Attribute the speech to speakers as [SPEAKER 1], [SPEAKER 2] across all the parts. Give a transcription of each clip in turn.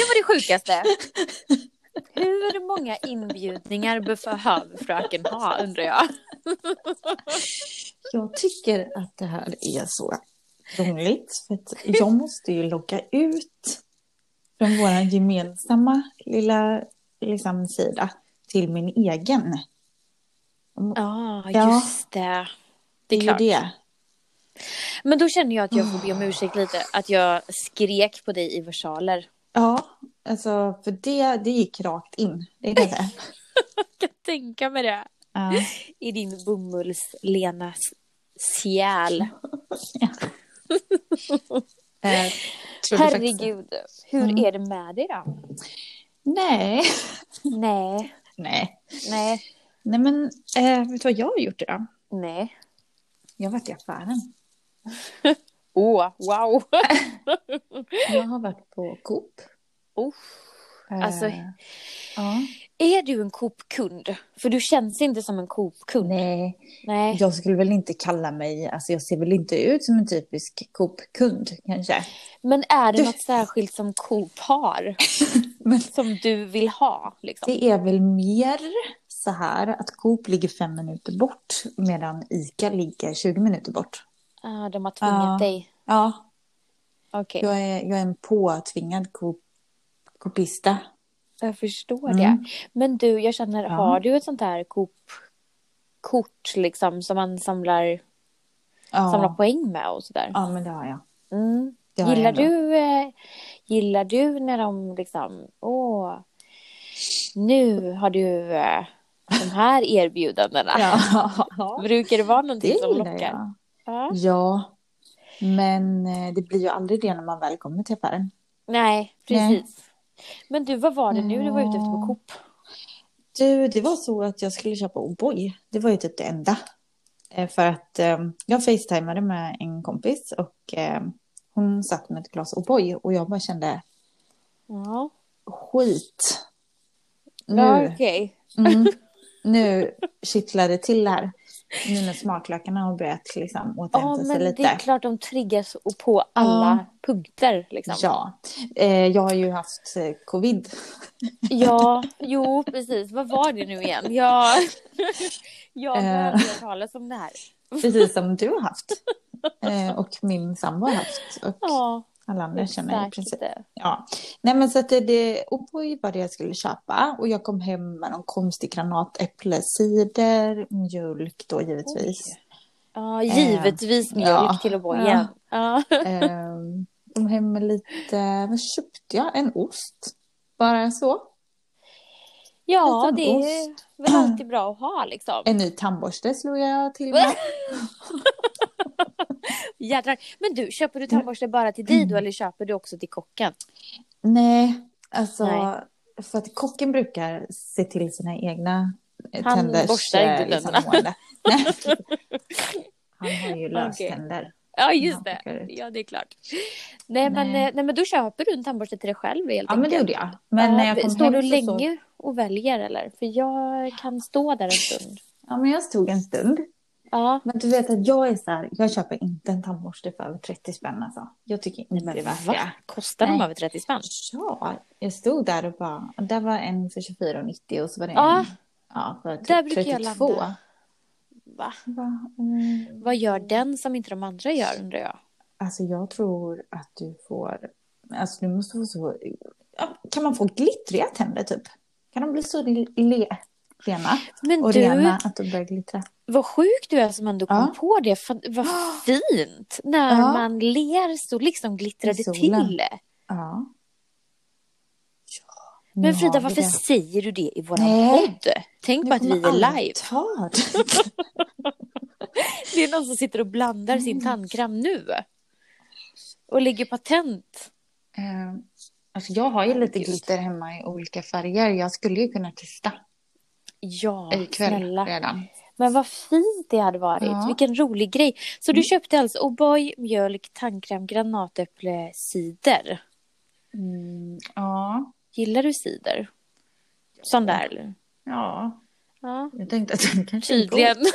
[SPEAKER 1] var det sjukaste. Hur många inbjudningar behöver fröken ha undrar jag.
[SPEAKER 2] Jag tycker att det här är så krångligt. För jag måste ju logga ut från vår gemensamma lilla liksom, sida till min egen.
[SPEAKER 1] Ja,
[SPEAKER 2] Ja.
[SPEAKER 1] just det. Det
[SPEAKER 2] Det
[SPEAKER 1] är
[SPEAKER 2] ju det.
[SPEAKER 1] Men då känner jag att jag får be om ursäkt lite. Att jag skrek på dig i versaler.
[SPEAKER 2] Ja, alltså för det, det gick rakt in. Det kan jag säga.
[SPEAKER 1] Jag kan tänka mig det.
[SPEAKER 2] Ja.
[SPEAKER 1] I din bomullslena själ.
[SPEAKER 2] Eh, trodde faktiskt-
[SPEAKER 1] Herregud. Hur
[SPEAKER 2] Mm.
[SPEAKER 1] är det med dig då?
[SPEAKER 2] Nej.
[SPEAKER 1] Nej.
[SPEAKER 2] Nej.
[SPEAKER 1] Nej.
[SPEAKER 2] Nej men, eh, vet du vad jag har gjort idag?
[SPEAKER 1] Nej.
[SPEAKER 2] Jag har varit i affären.
[SPEAKER 1] Åh, oh, wow.
[SPEAKER 2] Jag har varit på Coop.
[SPEAKER 1] Oh. Alltså-
[SPEAKER 2] ja.
[SPEAKER 1] Är du en Coop-kund? För du känns inte som en Coop-kund.
[SPEAKER 2] Nej,
[SPEAKER 1] Nej.
[SPEAKER 2] jag skulle väl inte kalla mig, alltså jag ser väl inte ut som en typisk Coop-kund kanske.
[SPEAKER 1] Men är det
[SPEAKER 2] Du-
[SPEAKER 1] något särskilt som Coop har?
[SPEAKER 2] Men
[SPEAKER 1] Som du vill ha? Liksom?
[SPEAKER 2] det är väl mer så här att Coop ligger fem minuter bort medan ICA ligger 20 minuter bort.
[SPEAKER 1] Ah, de har tvingat
[SPEAKER 2] Ja.
[SPEAKER 1] dig.
[SPEAKER 2] Ja,
[SPEAKER 1] Okej,
[SPEAKER 2] jag är, jag är en påtvingad Coop, Coopista.
[SPEAKER 1] jag förstår
[SPEAKER 2] Mm.
[SPEAKER 1] det. Men du, jag känner,
[SPEAKER 2] Ja.
[SPEAKER 1] har du ett sånt här Coop-kort liksom som man samlar, samlar
[SPEAKER 2] Ja,
[SPEAKER 1] poäng med och sådär?
[SPEAKER 2] ja men det har jag.
[SPEAKER 1] Mm.
[SPEAKER 2] Det har
[SPEAKER 1] Gillar
[SPEAKER 2] jag
[SPEAKER 1] du, eh, gillar du när de liksom, åh, nu har du eh, de här erbjudandena?
[SPEAKER 2] Ja,
[SPEAKER 1] Brukar det vara
[SPEAKER 2] det
[SPEAKER 1] någonting som
[SPEAKER 2] gillar
[SPEAKER 1] lockar?
[SPEAKER 2] jag.
[SPEAKER 1] Ja.
[SPEAKER 2] Ja, men eh, det blir ju aldrig det när man väl kommer till affären.
[SPEAKER 1] Nej,
[SPEAKER 2] Nej.
[SPEAKER 1] precis. Men du, vad var det nu du var ute efter på
[SPEAKER 2] Ja.
[SPEAKER 1] Coop?
[SPEAKER 2] Du, det var så att jag skulle köpa O'boy. Det var ju typ det enda. Eh, För att eh, jag facetimade med en kompis och eh, hon satt med ett glas O'boy och jag bara kände
[SPEAKER 1] Ja,
[SPEAKER 2] skit.
[SPEAKER 1] ja
[SPEAKER 2] Nu,
[SPEAKER 1] okej.
[SPEAKER 2] mm, nu kittlar det till här. Nu när smaklökarna har börjat liksom återhämta sig
[SPEAKER 1] men
[SPEAKER 2] lite.
[SPEAKER 1] det är klart de triggas och på alla punkter liksom.
[SPEAKER 2] Ja, eh, jag har ju haft eh, covid.
[SPEAKER 1] Ja, jo, precis. Vad var det nu igen? Jag, jag har
[SPEAKER 2] Eh.
[SPEAKER 1] talas om det här.
[SPEAKER 2] Precis som du har haft. Eh, och min sambo har haft. Och
[SPEAKER 1] Ja,
[SPEAKER 2] alla andra känner i
[SPEAKER 1] exakt.
[SPEAKER 2] princip. Ja. Nej men så att det, det O'boy var det jag skulle köpa. Och jag kom hem med någon konstig granatäpplecider, mjölk då givetvis.
[SPEAKER 1] Ja, givetvis mjölk
[SPEAKER 2] ja.
[SPEAKER 1] till att bo
[SPEAKER 2] Ja.
[SPEAKER 1] Ja.
[SPEAKER 2] Ehm, kom hem med lite, vad köpte jag? En ost. Bara så.
[SPEAKER 1] Ja,
[SPEAKER 2] Liten
[SPEAKER 1] det är
[SPEAKER 2] ost.
[SPEAKER 1] väl alltid bra att ha liksom.
[SPEAKER 2] En ny tandborste slog jag till med.
[SPEAKER 1] Jädrar. Men du, köper du tandborste bara till dig då eller köper du också till kocken?
[SPEAKER 2] Nej, alltså
[SPEAKER 1] Nej.
[SPEAKER 2] för att kocken brukar se till sina egna eh, tänders
[SPEAKER 1] borstar inte
[SPEAKER 2] eh, liksom,
[SPEAKER 1] tänderna.
[SPEAKER 2] Han har ju löständer.
[SPEAKER 1] Ja, just det. Ja, det är klart. Nej, men,
[SPEAKER 2] Nej.
[SPEAKER 1] eh, nej, men då köper du en tandborste till dig själv helt
[SPEAKER 2] Ja, men det
[SPEAKER 1] enkelt.
[SPEAKER 2] gjorde jag. Men när jag kom
[SPEAKER 1] Står du
[SPEAKER 2] så
[SPEAKER 1] länge och väljer eller? För jag kan stå där en stund.
[SPEAKER 2] Ja, men jag stod en stund.
[SPEAKER 1] Ja.
[SPEAKER 2] Men du vet att jag är så här, jag köper inte en tandborste för över 30 spänn alltså. Jag tycker inte det är värt det.
[SPEAKER 1] Kostar de över 30 spänn?
[SPEAKER 2] Ja, jag stod där och bara, där var en för 24,90 och så var det
[SPEAKER 1] Ja.
[SPEAKER 2] en ja, för
[SPEAKER 1] Där brukar jag
[SPEAKER 2] 32.
[SPEAKER 1] landa. Va?
[SPEAKER 2] Va? Mm.
[SPEAKER 1] Vad gör den som inte de andra gör undrar jag?
[SPEAKER 2] Alltså jag tror att du får, alltså du måste få så, kan man få glittriga tänder typ? Kan de bli så le,
[SPEAKER 1] Men
[SPEAKER 2] och
[SPEAKER 1] du,
[SPEAKER 2] rena att de börjar glittra?
[SPEAKER 1] Vad sjuk du är som ändå kom
[SPEAKER 2] Ja.
[SPEAKER 1] på det. Fan, vad fint! När
[SPEAKER 2] Ja.
[SPEAKER 1] man ler så liksom glittrar det till.
[SPEAKER 2] Ja.
[SPEAKER 1] Men Frida, varför
[SPEAKER 2] det.
[SPEAKER 1] säger du det i
[SPEAKER 2] Nej.
[SPEAKER 1] podd? Tänk på att vi är live.
[SPEAKER 2] det.
[SPEAKER 1] Är någon som sitter och blandar sin
[SPEAKER 2] Mm.
[SPEAKER 1] tandkräm nu. Och lägger patent.
[SPEAKER 2] Eh, Alltså jag har ju lite glitter hemma i olika färger. Jag skulle ju kunna testa
[SPEAKER 1] Ja,
[SPEAKER 2] ikväll
[SPEAKER 1] snälla.
[SPEAKER 2] redan.
[SPEAKER 1] Men vad fint det hade varit.
[SPEAKER 2] Ja.
[SPEAKER 1] Vilken rolig grej. Så du köpte alltså O'boy, mjölk, tandkräm, granatäpple, cider.
[SPEAKER 2] Mm, ja,
[SPEAKER 1] Gillar du cider? Sån där eller?
[SPEAKER 2] ja.
[SPEAKER 1] Ja,
[SPEAKER 2] Jag tänkte att den kanske
[SPEAKER 1] tydligen.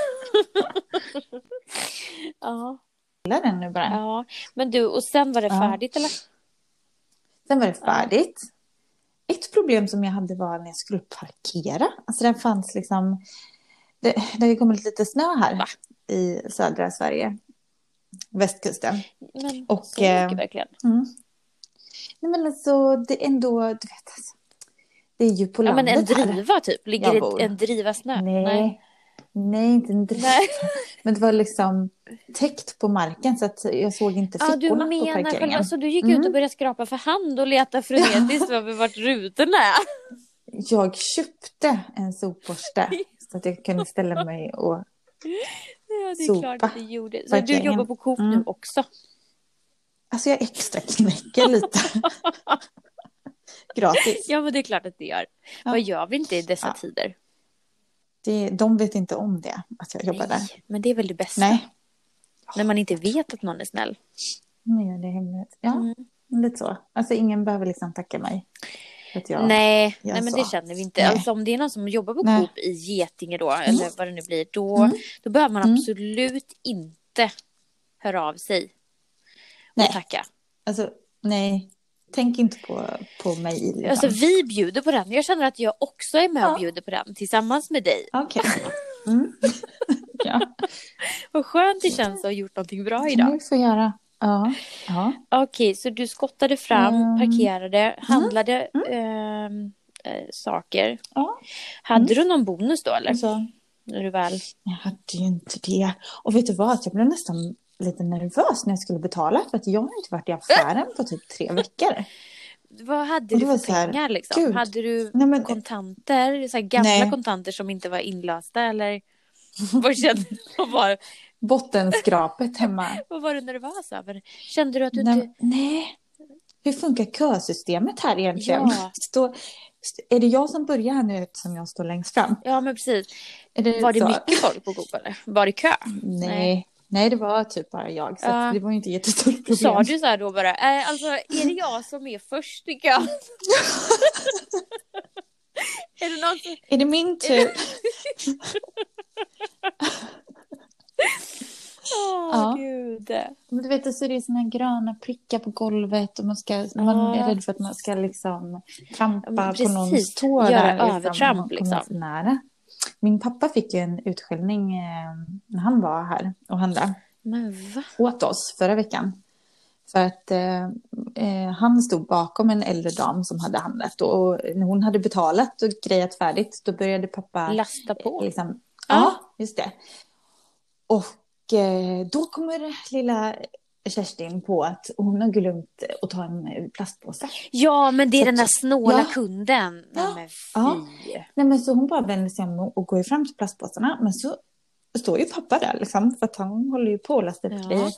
[SPEAKER 1] ja,
[SPEAKER 2] Gillar den nu bara.
[SPEAKER 1] ja. Men du, och sen var det
[SPEAKER 2] Ja.
[SPEAKER 1] färdigt eller?
[SPEAKER 2] Sen var det färdigt. ett problem som jag hade var när jag skulle parkera. Alltså det fanns liksom, det, det har kommit lite snö här
[SPEAKER 1] Va?
[SPEAKER 2] i södra Sverige. Västkusten.
[SPEAKER 1] Men
[SPEAKER 2] Och,
[SPEAKER 1] så mycket
[SPEAKER 2] eh,
[SPEAKER 1] verkligen.
[SPEAKER 2] Mm. Nej men alltså det är ändå, du vet alltså. Det är ju på
[SPEAKER 1] Ja men
[SPEAKER 2] landet
[SPEAKER 1] en
[SPEAKER 2] här.
[SPEAKER 1] driva typ. Ligger det en driva snö?
[SPEAKER 2] Nej. Nej, inte en driva.
[SPEAKER 1] Nej.
[SPEAKER 2] Men det var liksom täckt på marken så att jag såg inte
[SPEAKER 1] Ja, du
[SPEAKER 2] fickorna på
[SPEAKER 1] menar
[SPEAKER 2] parkeringen.
[SPEAKER 1] själva, så du gick
[SPEAKER 2] Mm.
[SPEAKER 1] ut och började skrapa för hand och leta frenetiskt över vart rutorna är?
[SPEAKER 2] Jag köpte en sopborste så att jag kunde ställa mig och...
[SPEAKER 1] Ja, det är
[SPEAKER 2] Sopa.
[SPEAKER 1] klart att du gjorde. Så du jobbar på Coop nu
[SPEAKER 2] Mm.
[SPEAKER 1] också?
[SPEAKER 2] Alltså jag extra knäcker lite. Gratis.
[SPEAKER 1] Ja, men det är klart att det gör.
[SPEAKER 2] Ja.
[SPEAKER 1] Vad gör vi inte i dessa
[SPEAKER 2] Ja.
[SPEAKER 1] tider?
[SPEAKER 2] Det, de vet inte om det, att jag jobbar där.
[SPEAKER 1] Nej, men det är väl det bästa?
[SPEAKER 2] Nej.
[SPEAKER 1] När man inte vet att någon är snäll.
[SPEAKER 2] Nu gör det hemligt. Ja,
[SPEAKER 1] Mm.
[SPEAKER 2] lite så. Alltså ingen behöver liksom tacka mig. Jag...
[SPEAKER 1] Nej,
[SPEAKER 2] jag
[SPEAKER 1] nej, men det känner vi inte.
[SPEAKER 2] Nej.
[SPEAKER 1] Alltså om det är någon som jobbar på
[SPEAKER 2] Nej.
[SPEAKER 1] Coop i Getinge då, eller vad det nu blir, då,
[SPEAKER 2] Mm.
[SPEAKER 1] då behöver man
[SPEAKER 2] Mm.
[SPEAKER 1] absolut inte höra av sig och
[SPEAKER 2] Nej.
[SPEAKER 1] tacka.
[SPEAKER 2] Alltså, nej. Tänk inte på, på mig. Liksom.
[SPEAKER 1] Alltså vi bjuder på den. Jag känner att jag också är med och
[SPEAKER 2] Ja.
[SPEAKER 1] bjuder på den tillsammans med dig.
[SPEAKER 2] Okej. Mm. ja,
[SPEAKER 1] Vad skönt det känns att ha gjort någonting bra idag.
[SPEAKER 2] det får göra. Ja. ja.
[SPEAKER 1] Okej, så du skottade fram,
[SPEAKER 2] Mm.
[SPEAKER 1] parkerade, handlade ehm, eh, saker.
[SPEAKER 2] ja.
[SPEAKER 1] Hade du någon bonus då eller?
[SPEAKER 2] Alltså,
[SPEAKER 1] När du väl...
[SPEAKER 2] jag hade ju inte det. Och vet du vad? Jag blev nästan lite nervös när jag skulle betala. För att jag har inte varit i affären på typ tre veckor.
[SPEAKER 1] Vad hade du för
[SPEAKER 2] här,
[SPEAKER 1] pengar liksom?
[SPEAKER 2] gud.
[SPEAKER 1] Hade du
[SPEAKER 2] Nej, men,
[SPEAKER 1] kontanter? Så gamla
[SPEAKER 2] Nej.
[SPEAKER 1] kontanter som inte var inlösta eller? Vad kände var,
[SPEAKER 2] bottenskrapet hemma.
[SPEAKER 1] vad var du nervös över? Kände du att du
[SPEAKER 2] Nej,
[SPEAKER 1] inte...
[SPEAKER 2] nej. Hur funkar kösystemet här egentligen?
[SPEAKER 1] Ja.
[SPEAKER 2] Stå, är det jag som börjar här nu eftersom jag står längst fram?
[SPEAKER 1] Ja men precis.
[SPEAKER 2] Det
[SPEAKER 1] Var det
[SPEAKER 2] så?
[SPEAKER 1] mycket folk på Coop eller? Var det kö?
[SPEAKER 2] Nej. Nej, det var typ bara jag. Så att det var ju inte jättestort problem.
[SPEAKER 1] Sa du så här då bara, äh, alltså är det jag som är först i kön? är det någon som...
[SPEAKER 2] Är det min tur?
[SPEAKER 1] Åh
[SPEAKER 2] Ja.
[SPEAKER 1] gud.
[SPEAKER 2] Men du vet, så är det såna gröna prickar på golvet och man, ska, man är rädd för att man ska liksom trampa
[SPEAKER 1] Ja,
[SPEAKER 2] på någons
[SPEAKER 1] precis.
[SPEAKER 2] tå.
[SPEAKER 1] Göra
[SPEAKER 2] liksom,
[SPEAKER 1] övertramp,
[SPEAKER 2] och
[SPEAKER 1] liksom.
[SPEAKER 2] nära. Min pappa fick ju en utskällning eh, när han var här och handlade
[SPEAKER 1] Men va?
[SPEAKER 2] åt oss förra veckan. För att eh, eh, han stod bakom en äldre dam som hade handlat och när hon hade betalat och grejat färdigt då började pappa
[SPEAKER 1] Lasta på?
[SPEAKER 2] Liksom,
[SPEAKER 1] Ja.
[SPEAKER 2] ja, just det. Och eh, då kommer lilla Kerstin på att hon har glömt att ta en eh, plastpåse.
[SPEAKER 1] Ja men det är
[SPEAKER 2] Så
[SPEAKER 1] den där snåla
[SPEAKER 2] Ja.
[SPEAKER 1] kunden. Nej
[SPEAKER 2] Ja.
[SPEAKER 1] men.
[SPEAKER 2] Nej, men så hon bara vänder sig om och går fram till plastpåsarna. Men så står ju pappa där liksom, för att han håller ju på att lasta upp
[SPEAKER 1] Ja.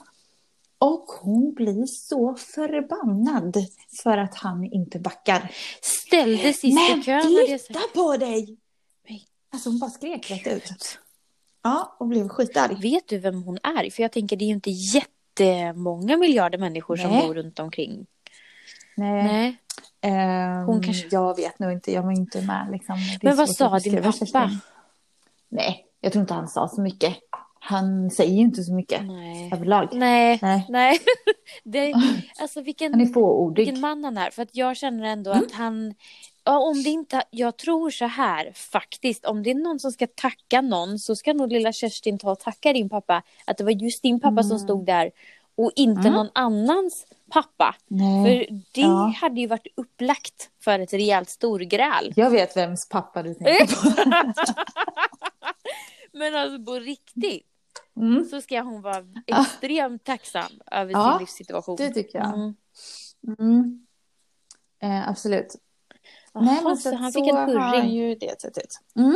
[SPEAKER 2] Och hon blir så förbannad för att han inte backar.
[SPEAKER 1] Ställde sist i
[SPEAKER 2] Men
[SPEAKER 1] kön.
[SPEAKER 2] flytta
[SPEAKER 1] sagt.
[SPEAKER 2] på dig! Alltså hon bara skrek rätt ut. Ja, och blev skitarg.
[SPEAKER 1] Vet du vem hon är? För jag tänker det är ju inte jättemånga miljarder människor som
[SPEAKER 2] Nej.
[SPEAKER 1] bor runt omkring.
[SPEAKER 2] Nej.
[SPEAKER 1] Nej.
[SPEAKER 2] Ehm,
[SPEAKER 1] Hon kanske-
[SPEAKER 2] Jag vet nog inte, jag var inte med. Liksom.
[SPEAKER 1] Men vad sa din pappa?
[SPEAKER 2] Nej, jag tror inte han sa så mycket. Han säger ju inte så mycket
[SPEAKER 1] Nej.
[SPEAKER 2] överlag.
[SPEAKER 1] Nej.
[SPEAKER 2] Nej.
[SPEAKER 1] Nej. Det, alltså vilken,
[SPEAKER 2] Han är fåordig.
[SPEAKER 1] vilken man han är. För att jag känner ändå
[SPEAKER 2] Mm.
[SPEAKER 1] att han... Ja, om det inte, jag tror så här faktiskt. Om det är någon som ska tacka någon så ska nog lilla Kerstin ta och tacka din pappa. Att det var just din pappa som
[SPEAKER 2] Mm.
[SPEAKER 1] stod där. Och inte
[SPEAKER 2] Mm.
[SPEAKER 1] någon annans pappa.
[SPEAKER 2] Nej.
[SPEAKER 1] För det
[SPEAKER 2] Ja.
[SPEAKER 1] hade ju varit upplagt för ett rejält storgräl.
[SPEAKER 2] Jag vet vems pappa du tänker på.
[SPEAKER 1] Men alltså på riktigt
[SPEAKER 2] Mm,
[SPEAKER 1] så ska hon vara extremt tacksam över
[SPEAKER 2] Ja,
[SPEAKER 1] sin livssituation.
[SPEAKER 2] det tycker jag.
[SPEAKER 1] Mm.
[SPEAKER 2] mm. Eh, absolut.
[SPEAKER 1] Jaha,
[SPEAKER 2] så
[SPEAKER 1] så
[SPEAKER 2] att
[SPEAKER 1] han
[SPEAKER 2] så
[SPEAKER 1] fick en
[SPEAKER 2] har han
[SPEAKER 1] purring.
[SPEAKER 2] ju det sett ut. Mm.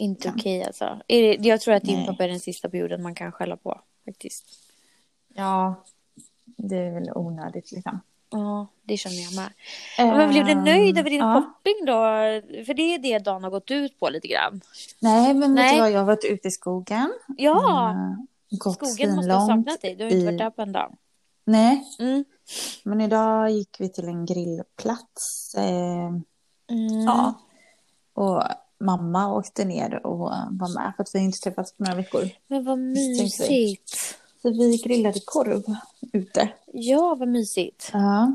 [SPEAKER 1] Inte okej alltså. Är det, jag tror att din
[SPEAKER 2] Nej.
[SPEAKER 1] pappa är den sista på jorden man kan skälla på. Faktiskt.
[SPEAKER 2] Ja, det är väl onödigt liksom.
[SPEAKER 1] Ja, det känner jag med. Ja, men blev du
[SPEAKER 2] Ehm,
[SPEAKER 1] nöjd över din
[SPEAKER 2] ja.
[SPEAKER 1] shopping då? För det är det dagen har gått ut på lite grann.
[SPEAKER 2] Nej, men vet
[SPEAKER 1] Nej.
[SPEAKER 2] du vad? Jag har varit ute i skogen.
[SPEAKER 1] Ja,
[SPEAKER 2] gått
[SPEAKER 1] skogen måste ha saknat dig. Du har inte
[SPEAKER 2] i-
[SPEAKER 1] varit där på en dag.
[SPEAKER 2] Nej,
[SPEAKER 1] Mm.
[SPEAKER 2] men idag gick vi till en grillplats. Eh,
[SPEAKER 1] Mm.
[SPEAKER 2] Ja. Och mamma åkte ner och var med för att vi inte träffats på några veckor.
[SPEAKER 1] Men vad mysigt.
[SPEAKER 2] Så vi grillade korv ute.
[SPEAKER 1] Ja, vad mysigt.
[SPEAKER 2] Ja.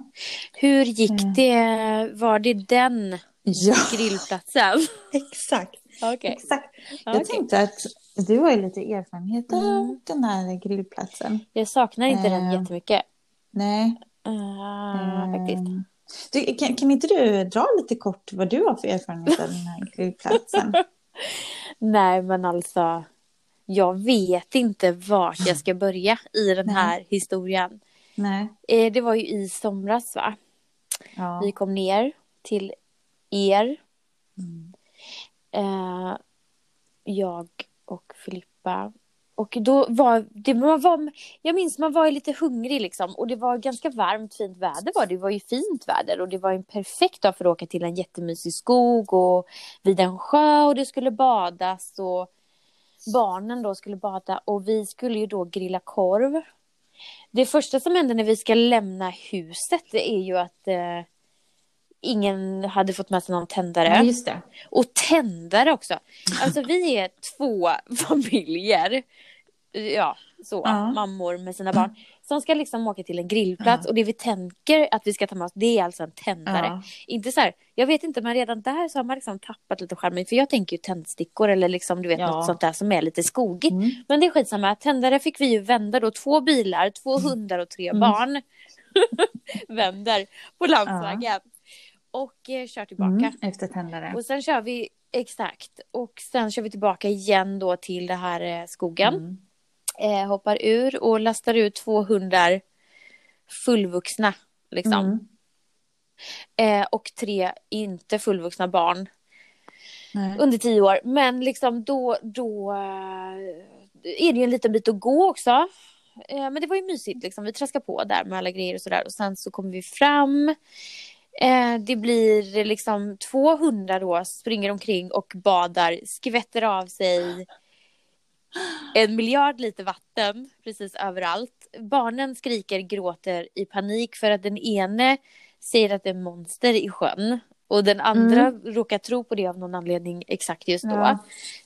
[SPEAKER 1] Hur gick
[SPEAKER 2] Mm.
[SPEAKER 1] det? Var det den
[SPEAKER 2] Ja,
[SPEAKER 1] grillplatsen?
[SPEAKER 2] exakt.
[SPEAKER 1] Okej.
[SPEAKER 2] exakt. Jag
[SPEAKER 1] Okej.
[SPEAKER 2] tänkte att du har ju lite erfarenhet av
[SPEAKER 1] Mm.
[SPEAKER 2] den här grillplatsen.
[SPEAKER 1] Jag saknar inte den
[SPEAKER 2] Eh,
[SPEAKER 1] jättemycket.
[SPEAKER 2] Nej.
[SPEAKER 1] Uh, faktiskt.
[SPEAKER 2] Du, kan, kan inte du dra lite kort vad du har för erfarenhet av den här grillplatsen?
[SPEAKER 1] Nej, men alltså. Jag vet inte vart jag ska börja i den
[SPEAKER 2] Nej.
[SPEAKER 1] här historien.
[SPEAKER 2] Nej.
[SPEAKER 1] Eh, det var ju i somras, va?
[SPEAKER 2] Ja.
[SPEAKER 1] Vi kom ner till er.
[SPEAKER 2] Mm.
[SPEAKER 1] Eh, jag och Filippa. Och då var det, man var, jag minns man var lite hungrig liksom. Och det var ganska varmt, fint väder var det. Var ju fint väder och det var en perfekt dag för att åka till en jättemysig skog och vid en sjö och det skulle badas och barnen då skulle bada och vi skulle ju då grilla korv. Det första som händer när vi ska lämna huset det är ju att eh, ingen hade fått med sig någon tändare.
[SPEAKER 2] Ja, just det.
[SPEAKER 1] Och tändare också. Alltså vi är två familjer. Ja, så.
[SPEAKER 2] Ja.
[SPEAKER 1] Mammor med sina barn. Som ska liksom åka till en grillplats. Och det vi tänker att vi ska ta med oss det är alltså en tändare.
[SPEAKER 2] Ja.
[SPEAKER 1] Inte så här, jag vet inte men redan där så har man liksom tappat lite charmen. För jag tänker ju tändstickor eller liksom du vet
[SPEAKER 2] Ja.
[SPEAKER 1] något sånt där som är lite skogigt.
[SPEAKER 2] Mm.
[SPEAKER 1] Men det är skitsamma. Tändare fick vi ju vända då. Två bilar, två hundar och tre
[SPEAKER 2] Mm.
[SPEAKER 1] barn. vänder på landsvägen. Och eh, kör tillbaka.
[SPEAKER 2] Mm. Efter tändare.
[SPEAKER 1] Och sen kör vi, exakt, och sen kör vi tillbaka igen då till det här eh, skogen. Eh, hoppar ur och lastar ut två hundar fullvuxna liksom.
[SPEAKER 2] Mm.
[SPEAKER 1] Eh, och tre inte fullvuxna barn
[SPEAKER 2] Nej.
[SPEAKER 1] under tio år. Men liksom då, då eh, är det ju en liten bit att gå också. Eh, men det var ju mysigt liksom. Vi traskar på där med alla grejer och sådär. Och sen så kommer vi fram. Eh, det blir liksom två hundar då springer omkring och badar, skvätter av sig en miljard liter vatten precis överallt. Barnen skriker, gråter i panik för att den ene säger att det är monster i sjön. Och den andra råkar tro på det av någon anledning exakt just då.
[SPEAKER 2] Ja.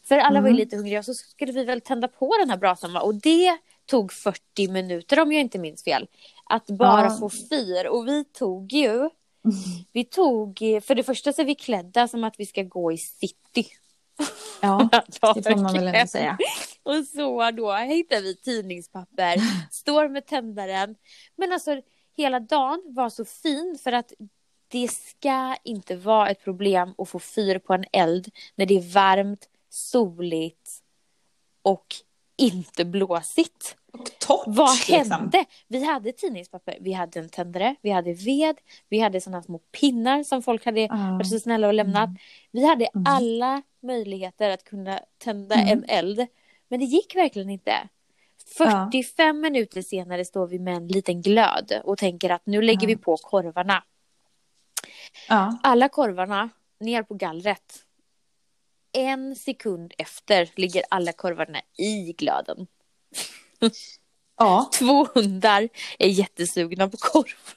[SPEAKER 1] För alla var ju
[SPEAKER 2] Mm.
[SPEAKER 1] lite hungriga så skulle vi väl tända på den här brasan? Och det tog 40 minuter om jag inte minns fel. Att bara
[SPEAKER 2] Ja.
[SPEAKER 1] få fyr. Och vi tog ju, vi tog, för det första så är vi klädda som att vi ska gå i city.
[SPEAKER 2] Ja, det får man väl ändå säga.
[SPEAKER 1] Och så då hittar vi tidningspapper, står med tändaren. Men alltså hela dagen var så fin för att det ska inte vara ett problem att få fyr på en eld när det är varmt, soligt och inte blåsigt.
[SPEAKER 2] Och torrt.
[SPEAKER 1] Vad
[SPEAKER 2] liksom.
[SPEAKER 1] hände? Vi hade tidningspapper, vi hade en tändare, vi hade ved, vi hade sådana små pinnar som folk hade
[SPEAKER 2] Ja.
[SPEAKER 1] varit så snälla och lämnat. Vi hade
[SPEAKER 2] Mm.
[SPEAKER 1] alla möjligheter att kunna tända
[SPEAKER 2] Mm.
[SPEAKER 1] en eld. Men det gick verkligen inte. 45 minuter senare står vi med en liten glöd och tänker att nu lägger
[SPEAKER 2] Ja.
[SPEAKER 1] vi på korvarna.
[SPEAKER 2] Ja.
[SPEAKER 1] Alla korvarna ner på gallret. En sekund efter ligger alla korvarna i glöden.
[SPEAKER 2] ja.
[SPEAKER 1] Två hundar är jättesugna på korv.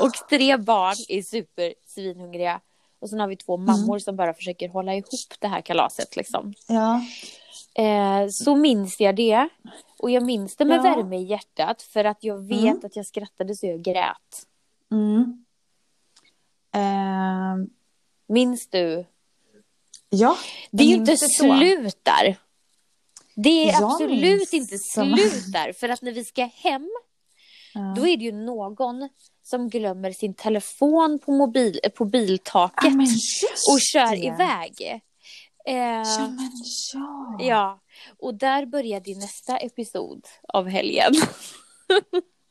[SPEAKER 1] Och tre barn är super svinhungriga. Och sen har vi två mammor som bara försöker hålla ihop det här kalaset. Liksom.
[SPEAKER 2] ja.
[SPEAKER 1] Eh, så minns jag det. Och jag minns det med
[SPEAKER 2] Ja.
[SPEAKER 1] värme i hjärtat. För att jag vet
[SPEAKER 2] Mm.
[SPEAKER 1] att jag skrattade så jag grät.
[SPEAKER 2] Mm. Ehm,
[SPEAKER 1] Minns du?
[SPEAKER 2] ja.
[SPEAKER 1] Det är ju inte slut där. Det är
[SPEAKER 2] Jag
[SPEAKER 1] absolut inte slut där. För att när vi ska hem
[SPEAKER 2] Ja.
[SPEAKER 1] Då är det ju någon som glömmer sin telefon på, mobil, eh, på biltaket
[SPEAKER 2] Ja,
[SPEAKER 1] och kör
[SPEAKER 2] det.
[SPEAKER 1] iväg. Eh,
[SPEAKER 2] Ja, men ja.
[SPEAKER 1] ja, och där började ju nästa episod av helgen.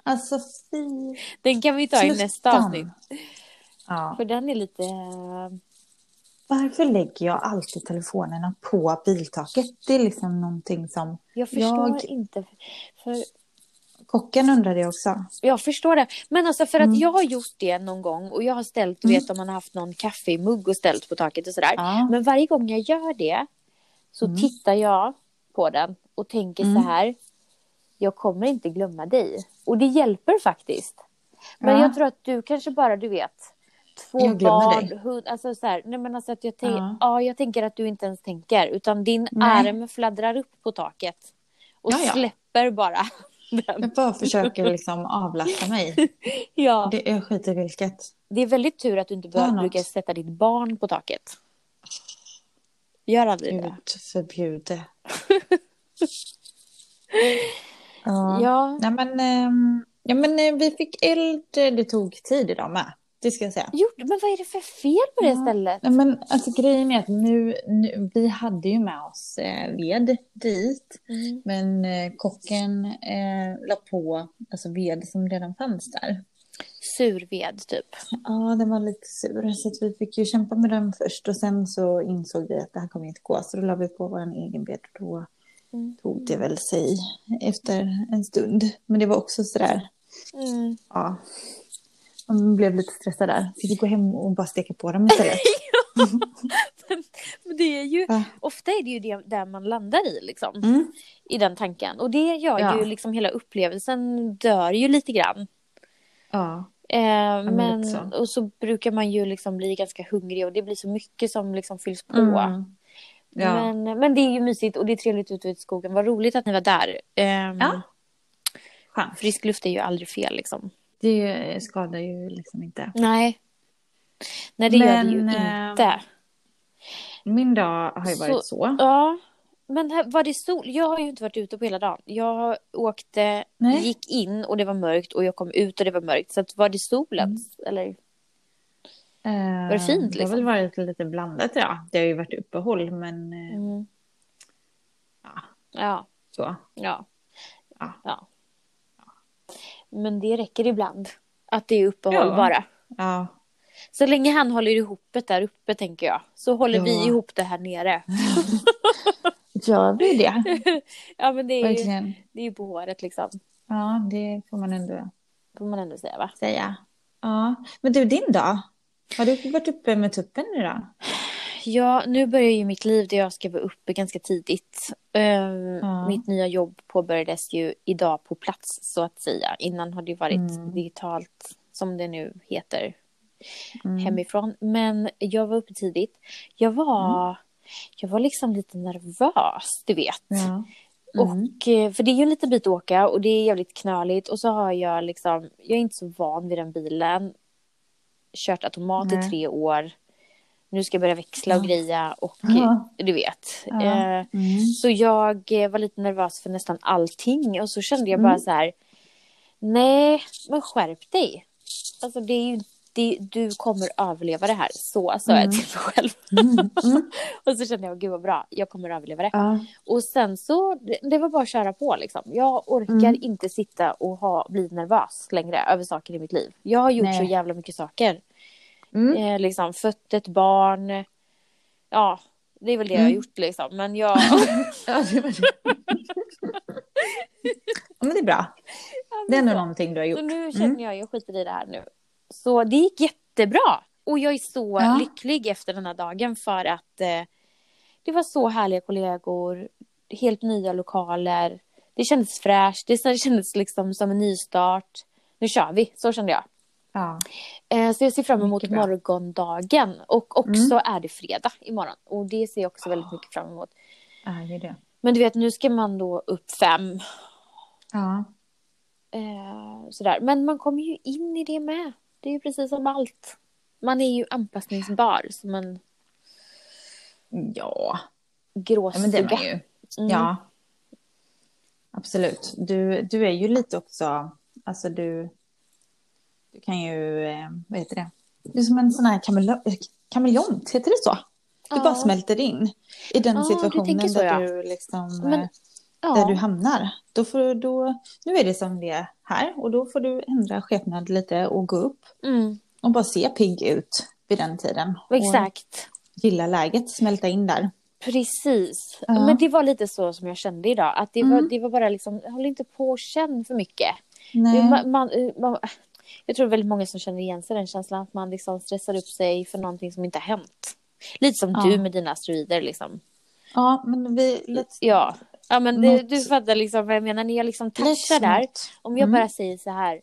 [SPEAKER 2] Alltså fy.
[SPEAKER 1] Den kan vi ta i nästa avsnitt.
[SPEAKER 2] Ja.
[SPEAKER 1] För den är lite...
[SPEAKER 2] Varför lägger jag alltid telefonerna på biltaket? Det är liksom någonting som
[SPEAKER 1] Jag förstår
[SPEAKER 2] Jag-
[SPEAKER 1] inte. För,
[SPEAKER 2] kocken undrar det också.
[SPEAKER 1] jag förstår det. Men alltså för att
[SPEAKER 2] Mm.
[SPEAKER 1] jag har gjort det någon gång och jag har ställt, du
[SPEAKER 2] Mm.
[SPEAKER 1] vet om man har haft någon kaffemugg och ställt på taket och sådär.
[SPEAKER 2] Ja.
[SPEAKER 1] Men varje gång jag gör det så
[SPEAKER 2] Mm.
[SPEAKER 1] tittar jag på den och tänker
[SPEAKER 2] Mm.
[SPEAKER 1] så här. Jag kommer inte glömma dig. Och det hjälper faktiskt. Men
[SPEAKER 2] Ja.
[SPEAKER 1] jag tror att du kanske bara, du vet. Två barn,
[SPEAKER 2] dig.
[SPEAKER 1] hund, alltså så här, nej men alltså att jag, tänk,
[SPEAKER 2] Ja.
[SPEAKER 1] ja. jag tänker att du inte ens tänker utan din
[SPEAKER 2] Nej.
[SPEAKER 1] arm fladdrar upp på taket och
[SPEAKER 2] Ja, ja.
[SPEAKER 1] släpper släpper bara.
[SPEAKER 2] Jag bara försöker liksom avlasta mig.
[SPEAKER 1] ja.
[SPEAKER 2] Det, jag skiter i vilket.
[SPEAKER 1] Det är väldigt tur att du inte bör, brukar sätta ditt barn på taket. Gör aldrig det.
[SPEAKER 2] Gud förbjude. ja.
[SPEAKER 1] Ja.
[SPEAKER 2] Nej, men, ehm, ja, men eh, vi fick eld. Det tog tid idag med. Det ska jag säga.
[SPEAKER 1] Jo, men vad är det för fel på det
[SPEAKER 2] Ja.
[SPEAKER 1] stället?
[SPEAKER 2] Nej, men alltså, grejen är att nu, nu, vi hade ju med oss eh, ved dit.
[SPEAKER 1] Mm.
[SPEAKER 2] Men eh, kocken eh, la på alltså, ved som redan fanns där.
[SPEAKER 1] Surved, typ.
[SPEAKER 2] Ja, den var lite sur. Så vi fick ju kämpa med den först. Och sen så insåg vi att det här kommer inte gå. Så då la vi på vår egen ved. Och då
[SPEAKER 1] Mm.
[SPEAKER 2] tog det väl sig efter en stund. Men det var också sådär,
[SPEAKER 1] Mm.
[SPEAKER 2] ja. Man blev lite stressad där. Fick gå hem och bara steka på dem istället.
[SPEAKER 1] Men det är ju,
[SPEAKER 2] Ja.
[SPEAKER 1] ofta är det ju det där man landar i, liksom.
[SPEAKER 2] Mm.
[SPEAKER 1] I den tanken. Och det gör
[SPEAKER 2] Ja.
[SPEAKER 1] ju liksom hela upplevelsen dör ju lite grann.
[SPEAKER 2] Ja.
[SPEAKER 1] Eh,
[SPEAKER 2] men så.
[SPEAKER 1] och så brukar man ju liksom bli ganska hungrig och det blir så mycket som liksom fylls på.
[SPEAKER 2] Mm.
[SPEAKER 1] Men, men det är ju mysigt och det är trevligt ute i skogen. Vad roligt att ni var där. Ehm,
[SPEAKER 2] Ja. Skönt.
[SPEAKER 1] Frisk luft är ju aldrig fel liksom.
[SPEAKER 2] Det skadar ju liksom inte.
[SPEAKER 1] Nej. Nej, det gör det ju
[SPEAKER 2] Men, eh,
[SPEAKER 1] inte.
[SPEAKER 2] Min dag har ju varit så.
[SPEAKER 1] Ja. Men här, var det sol? Jag har ju inte varit ute på hela dagen. Jag åkte,
[SPEAKER 2] Nej.
[SPEAKER 1] gick in och det var mörkt och jag kom ut och det var mörkt. Så var det solens?
[SPEAKER 2] Mm.
[SPEAKER 1] Eller?
[SPEAKER 2] Var
[SPEAKER 1] det fint,
[SPEAKER 2] Det
[SPEAKER 1] liksom?
[SPEAKER 2] har väl varit lite blandat ja. Det har ju varit uppehåll men eh,
[SPEAKER 1] Mm.
[SPEAKER 2] Ja.
[SPEAKER 1] Ja.
[SPEAKER 2] så.
[SPEAKER 1] Ja.
[SPEAKER 2] Ja.
[SPEAKER 1] ja. Men det räcker ibland. Att det är uppehåll
[SPEAKER 2] Ja.
[SPEAKER 1] bara.
[SPEAKER 2] Ja.
[SPEAKER 1] Så länge han håller ihop det där uppe tänker jag. Så håller
[SPEAKER 2] Ja.
[SPEAKER 1] vi ihop det här nere.
[SPEAKER 2] Gör vi det?
[SPEAKER 1] Ja men det är ju,
[SPEAKER 2] Verkligen.
[SPEAKER 1] det är ju på håret liksom.
[SPEAKER 2] Ja, det får man ändå
[SPEAKER 1] Får man ändå säga va?
[SPEAKER 2] säga. Ja. Men du, din dag? Har du varit uppe med tuppen idag?
[SPEAKER 1] Ja, nu börjar ju mitt liv där jag ska vara uppe ganska tidigt.
[SPEAKER 2] Ja.
[SPEAKER 1] Mitt nya jobb påbörjades ju idag på plats så att säga. Innan har det varit
[SPEAKER 2] Mm.
[SPEAKER 1] digitalt som det nu heter
[SPEAKER 2] Mm.
[SPEAKER 1] hemifrån. Men jag var uppe tidigt. Jag var, jag var liksom lite nervös, du vet.
[SPEAKER 2] Ja. Mm.
[SPEAKER 1] Och, eh, för det är ju en liten bit att åka och det är jävligt knöligt. Och så har jag liksom, jag är inte så van vid den bilen. Kört automat
[SPEAKER 2] Nej.
[SPEAKER 1] i tre år. Nu ska jag börja växla och
[SPEAKER 2] Ja.
[SPEAKER 1] greja och
[SPEAKER 2] Ja.
[SPEAKER 1] du vet.
[SPEAKER 2] Ja.
[SPEAKER 1] Eh,
[SPEAKER 2] Mm.
[SPEAKER 1] Så jag eh, var lite nervös för nästan allting och så kände jag bara
[SPEAKER 2] Mm.
[SPEAKER 1] så här. Nej, men skärp dig. Alltså det är ju det, du kommer överleva det här. Så sa jag
[SPEAKER 2] Mm.
[SPEAKER 1] till mig själv.
[SPEAKER 2] Mm. Mm.
[SPEAKER 1] och så kände jag, gud vad bra, jag kommer överleva det.
[SPEAKER 2] Ja.
[SPEAKER 1] Och sen så, det, det var bara att köra på liksom. Jag orkar inte sitta och ha, bli nervös längre över saker i mitt liv. Jag har gjort
[SPEAKER 2] Nej.
[SPEAKER 1] så jävla mycket saker.
[SPEAKER 2] Mm.
[SPEAKER 1] Eh, liksom fött ett barn. Ja, det är väl det jag har
[SPEAKER 2] Mm.
[SPEAKER 1] gjort liksom. Men jag...
[SPEAKER 2] Ja, det var det. ja, men det är bra. Det är ändå någonting du har
[SPEAKER 1] Så
[SPEAKER 2] gjort.
[SPEAKER 1] nu känner
[SPEAKER 2] Mm.
[SPEAKER 1] jag, jag skiter i det här nu. Så det gick jättebra. Och jag är så
[SPEAKER 2] Ja.
[SPEAKER 1] lycklig efter den här dagen för att eh, det var så härliga kollegor, helt nya lokaler. Det kändes fräscht, det kändes liksom som en nystart. Nu kör vi, så kände jag.
[SPEAKER 2] Ja.
[SPEAKER 1] Eh, så jag ser fram emot morgondagen. Och också
[SPEAKER 2] Mm.
[SPEAKER 1] är det fredag imorgon. Och det ser jag också väldigt mycket fram emot.
[SPEAKER 2] ja, är det.
[SPEAKER 1] Men du vet, nu ska man då upp fem.
[SPEAKER 2] Ja.
[SPEAKER 1] Eh, sådär. Men man kommer ju in i det med. Det är ju precis som allt. Man är ju anpassningsbar som en
[SPEAKER 2] Ja. ja,
[SPEAKER 1] gråstuga.
[SPEAKER 2] man ju.
[SPEAKER 1] Mm.
[SPEAKER 2] Ja. Absolut. Du, du är ju lite också, alltså du, du kan ju, eh, vad heter det? Du är som en sån här kamele- kameleont, heter det så? Du
[SPEAKER 1] Ja.
[SPEAKER 2] bara smälter in i den
[SPEAKER 1] Ja, du
[SPEAKER 2] situationen
[SPEAKER 1] tänker så,
[SPEAKER 2] där
[SPEAKER 1] ja.
[SPEAKER 2] du liksom,
[SPEAKER 1] Men,
[SPEAKER 2] eh,
[SPEAKER 1] ja.
[SPEAKER 2] där du hamnar. Då får du, då, nu är det som det är här och då får du ändra skepnad lite och gå upp
[SPEAKER 1] Mm,
[SPEAKER 2] och bara se pigg ut vid den tiden.
[SPEAKER 1] exakt.
[SPEAKER 2] Och gilla läget, smälta in där.
[SPEAKER 1] Precis.
[SPEAKER 2] Ja.
[SPEAKER 1] Men det var lite så som jag kände idag. Att det, var,
[SPEAKER 2] Mm.
[SPEAKER 1] det var bara liksom, håll inte på och känn för mycket.
[SPEAKER 2] Nej.
[SPEAKER 1] Man, man, man, jag tror väldigt många som känner igen sig i den känslan att man liksom stressar upp sig för någonting som inte har hänt. Lite som
[SPEAKER 2] Ja.
[SPEAKER 1] du med dina asteroider liksom.
[SPEAKER 2] Ja, men vi... Let's,
[SPEAKER 1] Ja, ja men det, du fattar liksom vad jag menar. När jag liksom touchar där. Om jag
[SPEAKER 2] Mm.
[SPEAKER 1] bara säger så här.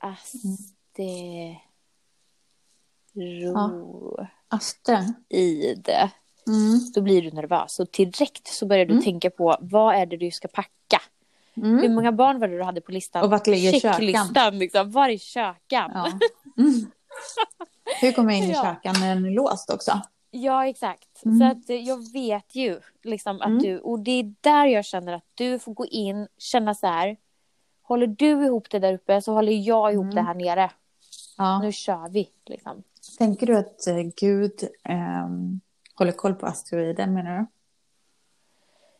[SPEAKER 1] Asteroid.
[SPEAKER 2] Astrid. Mm.
[SPEAKER 1] Då blir du nervös. Och direkt så börjar du
[SPEAKER 2] Mm.
[SPEAKER 1] tänka på vad är det du ska packa.
[SPEAKER 2] Mm.
[SPEAKER 1] Hur många barn var det du hade på listan?
[SPEAKER 2] Och vart ligger kökan?
[SPEAKER 1] Liksom. Var är kökan?
[SPEAKER 2] Ja. Mm. Hur kommer jag in i
[SPEAKER 1] Ja.
[SPEAKER 2] kökan när den är låst också?
[SPEAKER 1] Ja, exakt.
[SPEAKER 2] Mm.
[SPEAKER 1] Så att eh, jag vet ju liksom att
[SPEAKER 2] Mm.
[SPEAKER 1] du, och det är där jag känner att du får gå in, känna så här. Håller du ihop det där uppe så håller jag ihop
[SPEAKER 2] Mm.
[SPEAKER 1] det här nere.
[SPEAKER 2] Ja.
[SPEAKER 1] Nu kör vi liksom.
[SPEAKER 2] Tänker du att eh, Gud ehm, håller koll på asteroiden menar du?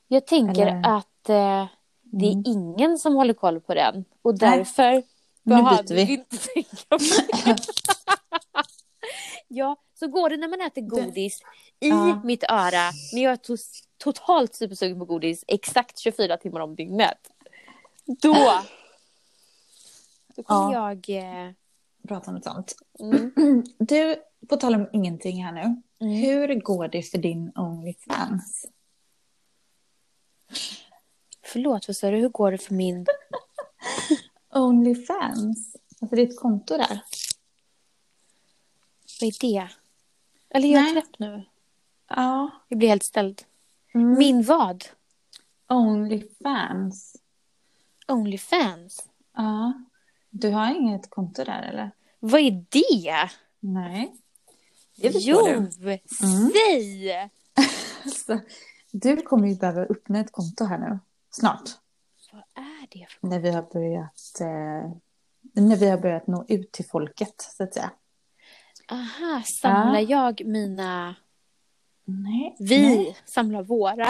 [SPEAKER 1] Jag tänker
[SPEAKER 2] Eller-
[SPEAKER 1] att eh, det är
[SPEAKER 2] Mm.
[SPEAKER 1] ingen som håller koll på den och därför behöver
[SPEAKER 2] vi.
[SPEAKER 1] vi inte tänka på det. Ja, så går det när man äter godis i
[SPEAKER 2] Ja.
[SPEAKER 1] mitt öra när jag är tos- totalt supersugen på godis exakt 24 timmar om dygnet. Då, då kommer jag... Eh,
[SPEAKER 2] Prata om något sånt.
[SPEAKER 1] mm,
[SPEAKER 2] Du, på tal om ingenting här nu.
[SPEAKER 1] mm.
[SPEAKER 2] Hur går det för din Onlyfans?
[SPEAKER 1] Förlåt, vad sa du? Hur går det för min...
[SPEAKER 2] Onlyfans? Alltså ditt konto där.
[SPEAKER 1] Vad är det? Eller jag är knäpp nu.
[SPEAKER 2] Ja.
[SPEAKER 1] Jag blir helt ställd.
[SPEAKER 2] Mm.
[SPEAKER 1] Min vad?
[SPEAKER 2] Onlyfans.
[SPEAKER 1] Onlyfans?
[SPEAKER 2] Ja. Du har inget konto där eller?
[SPEAKER 1] Vad är det?
[SPEAKER 2] Nej. Det
[SPEAKER 1] Jo,
[SPEAKER 2] du. Mm.
[SPEAKER 1] säg!
[SPEAKER 2] Alltså, du kommer ju behöva öppna ett konto här nu. Snart.
[SPEAKER 1] Vad är det för...
[SPEAKER 2] När vi har börjat, eh, när vi har börjat nå ut till folket så att säga.
[SPEAKER 1] Aha, samlar jag mina...
[SPEAKER 2] Nej.
[SPEAKER 1] Vi
[SPEAKER 2] Nej.
[SPEAKER 1] samlar våra.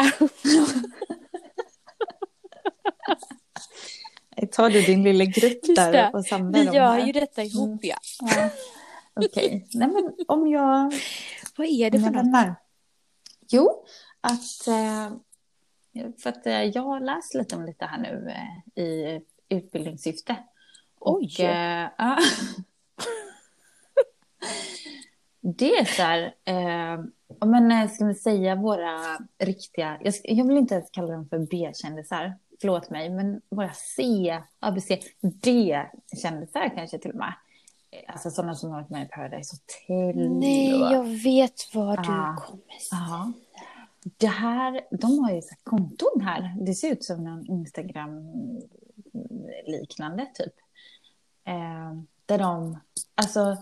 [SPEAKER 2] Tar du din lilla grupp där och samlar
[SPEAKER 1] Vi
[SPEAKER 2] dem
[SPEAKER 1] gör
[SPEAKER 2] här?
[SPEAKER 1] ju detta ihop, ja.
[SPEAKER 2] Ja. Okej. Nej men om jag...
[SPEAKER 1] Vad är det för något?
[SPEAKER 2] Jo, att... Eh, för att eh, jag har läst lite om lite här nu eh, i utbildningssyfte.
[SPEAKER 1] Oj.
[SPEAKER 2] Och, eh, ja. Det är så här, ja, men ska vi säga våra riktiga, jag, jag vill inte ens kalla dem för B-kändisar, förlåt mig, men våra C, ABC, D-kändisar kanske till och med. Alltså sådana som har varit med i Paradise Hotel.
[SPEAKER 1] Nej, jag vet vad du
[SPEAKER 2] Ah.
[SPEAKER 1] kommer säga.
[SPEAKER 2] Det här, de har ju så här konton här. Det ser ut som någon Instagram-liknande typ. Eh, där de, alltså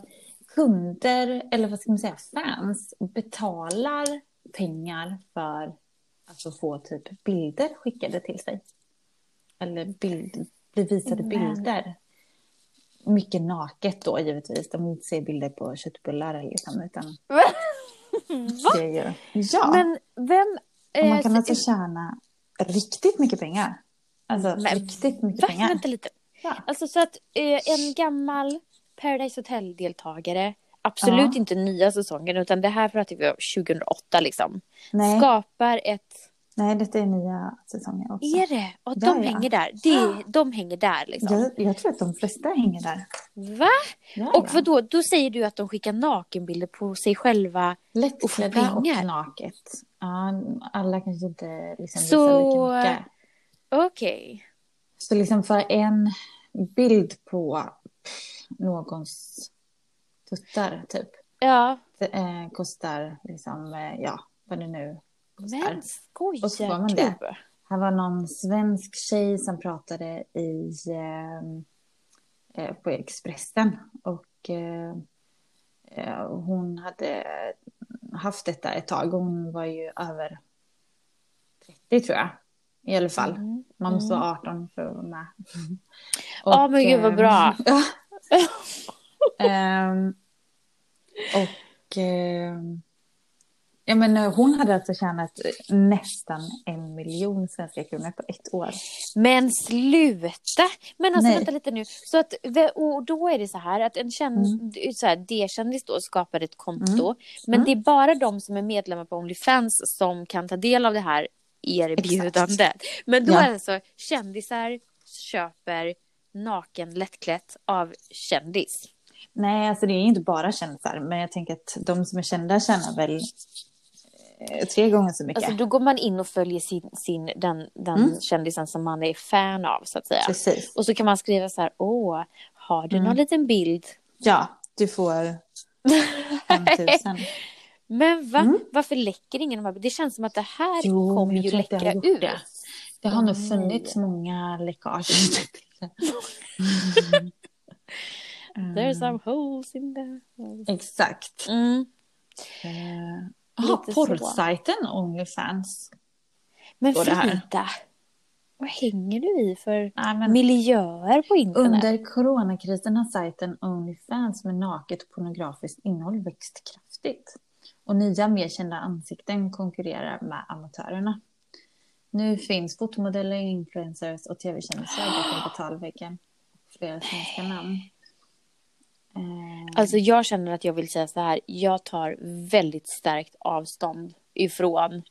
[SPEAKER 2] kunder, eller vad ska man säga, fans betalar pengar för att få- typ bilder skickade till sig. Eller bild, bli visade
[SPEAKER 1] Men-
[SPEAKER 2] bilder. Mycket naket då givetvis. De vill inte se bilder på köttbullar liksom, utan
[SPEAKER 1] Va?
[SPEAKER 2] det är ju... Ja,
[SPEAKER 1] Men vem...
[SPEAKER 2] och man
[SPEAKER 1] eh,
[SPEAKER 2] kan
[SPEAKER 1] så-
[SPEAKER 2] alltså tjäna riktigt mycket pengar. Alltså
[SPEAKER 1] Men
[SPEAKER 2] riktigt mycket
[SPEAKER 1] Va?
[SPEAKER 2] pengar.
[SPEAKER 1] Vänta lite.
[SPEAKER 2] Ja.
[SPEAKER 1] Alltså så att eh, en gammal Paradise Hotel-deltagare, absolut
[SPEAKER 2] Ja.
[SPEAKER 1] inte nya säsongen, utan det här pratar vi om 2008 liksom,
[SPEAKER 2] Nej,
[SPEAKER 1] skapar ett...
[SPEAKER 2] nej, detta är nya säsonger också.
[SPEAKER 1] Är det? Och
[SPEAKER 2] Ja,
[SPEAKER 1] de
[SPEAKER 2] ja.
[SPEAKER 1] hänger där. Det, de hänger där liksom.
[SPEAKER 2] Jag, jag tror att de flesta hänger där.
[SPEAKER 1] Va?
[SPEAKER 2] Ja,
[SPEAKER 1] Och vad då? Då säger du att de skickar nakenbilder på sig själva. och
[SPEAKER 2] Lättklädda och
[SPEAKER 1] pengar.
[SPEAKER 2] naket. Ja, alla kanske inte liksom
[SPEAKER 1] Så-
[SPEAKER 2] visar lika mycket.
[SPEAKER 1] Okej.
[SPEAKER 2] Så liksom för en bild på någons tuttar typ.
[SPEAKER 1] Ja.
[SPEAKER 2] Det eh, kostar liksom, eh, ja, vad det nu
[SPEAKER 1] Men
[SPEAKER 2] Och så
[SPEAKER 1] skojar
[SPEAKER 2] får man
[SPEAKER 1] du?
[SPEAKER 2] det. Här var någon svensk tjej som pratade i, eh, eh, på Expressen. Och eh, eh, hon hade haft detta ett tag. Hon var ju över 30 tror jag. I alla fall.
[SPEAKER 1] Mm.
[SPEAKER 2] Man måste
[SPEAKER 1] Mm.
[SPEAKER 2] vara 18 för att vara med.
[SPEAKER 1] Ja, men gud, vad bra.
[SPEAKER 2] Ehm, och ehm, ja, men, eh, hon hade alltså tjänat nästan en miljon svenska kronor på ett år.
[SPEAKER 1] Men sluta! Men alltså
[SPEAKER 2] Nej.
[SPEAKER 1] vänta lite nu. Så att, och då är det så här att en känd,
[SPEAKER 2] Mm.
[SPEAKER 1] så här, D-kändis då skapar ett konto.
[SPEAKER 2] Mm.
[SPEAKER 1] Men
[SPEAKER 2] Mm.
[SPEAKER 1] det är bara de som är medlemmar på Onlyfans som kan ta del av det här erbjudandet. Men då
[SPEAKER 2] Ja.
[SPEAKER 1] är alltså kändisar köper naken lättklätt av kändis.
[SPEAKER 2] Nej, alltså det är inte bara kändisar, men jag tänker att de som är kända tjänar väl eh, tre gånger så mycket.
[SPEAKER 1] Alltså då går man in och följer sin, sin, den, den
[SPEAKER 2] Mm.
[SPEAKER 1] kändisen som man är fan av så att säga.
[SPEAKER 2] Precis.
[SPEAKER 1] Och så kan man skriva så här, åh, har du
[SPEAKER 2] Mm.
[SPEAKER 1] någon liten bild?
[SPEAKER 2] Ja, du får 5 000.
[SPEAKER 1] Men va?
[SPEAKER 2] Mm.
[SPEAKER 1] Varför läcker ingen de här? Det känns som att det här
[SPEAKER 2] Jo,
[SPEAKER 1] kommer ju läcka ut.
[SPEAKER 2] det. Det har
[SPEAKER 1] Åh,
[SPEAKER 2] nog funnits många läckage. Mm.
[SPEAKER 1] There's some holes in the...
[SPEAKER 2] Exakt.
[SPEAKER 1] Mm.
[SPEAKER 2] Eh, Jaha, porrsajten Onlyfans.
[SPEAKER 1] Men. Frida, vad hänger du i för
[SPEAKER 2] Nej,
[SPEAKER 1] miljöer på internet?
[SPEAKER 2] under coronakrisen har sajten Onlyfans med naket pornografiskt innehåll växt kraftigt. Och nya mer kända ansikten konkurrerar med amatörerna. Nu finns fotomodeller, influencers och tv-kändisar bakom betalväggen. Flera svenska namn.
[SPEAKER 1] Alltså jag känner att jag vill säga så här. Jag tar väldigt starkt avstånd ifrån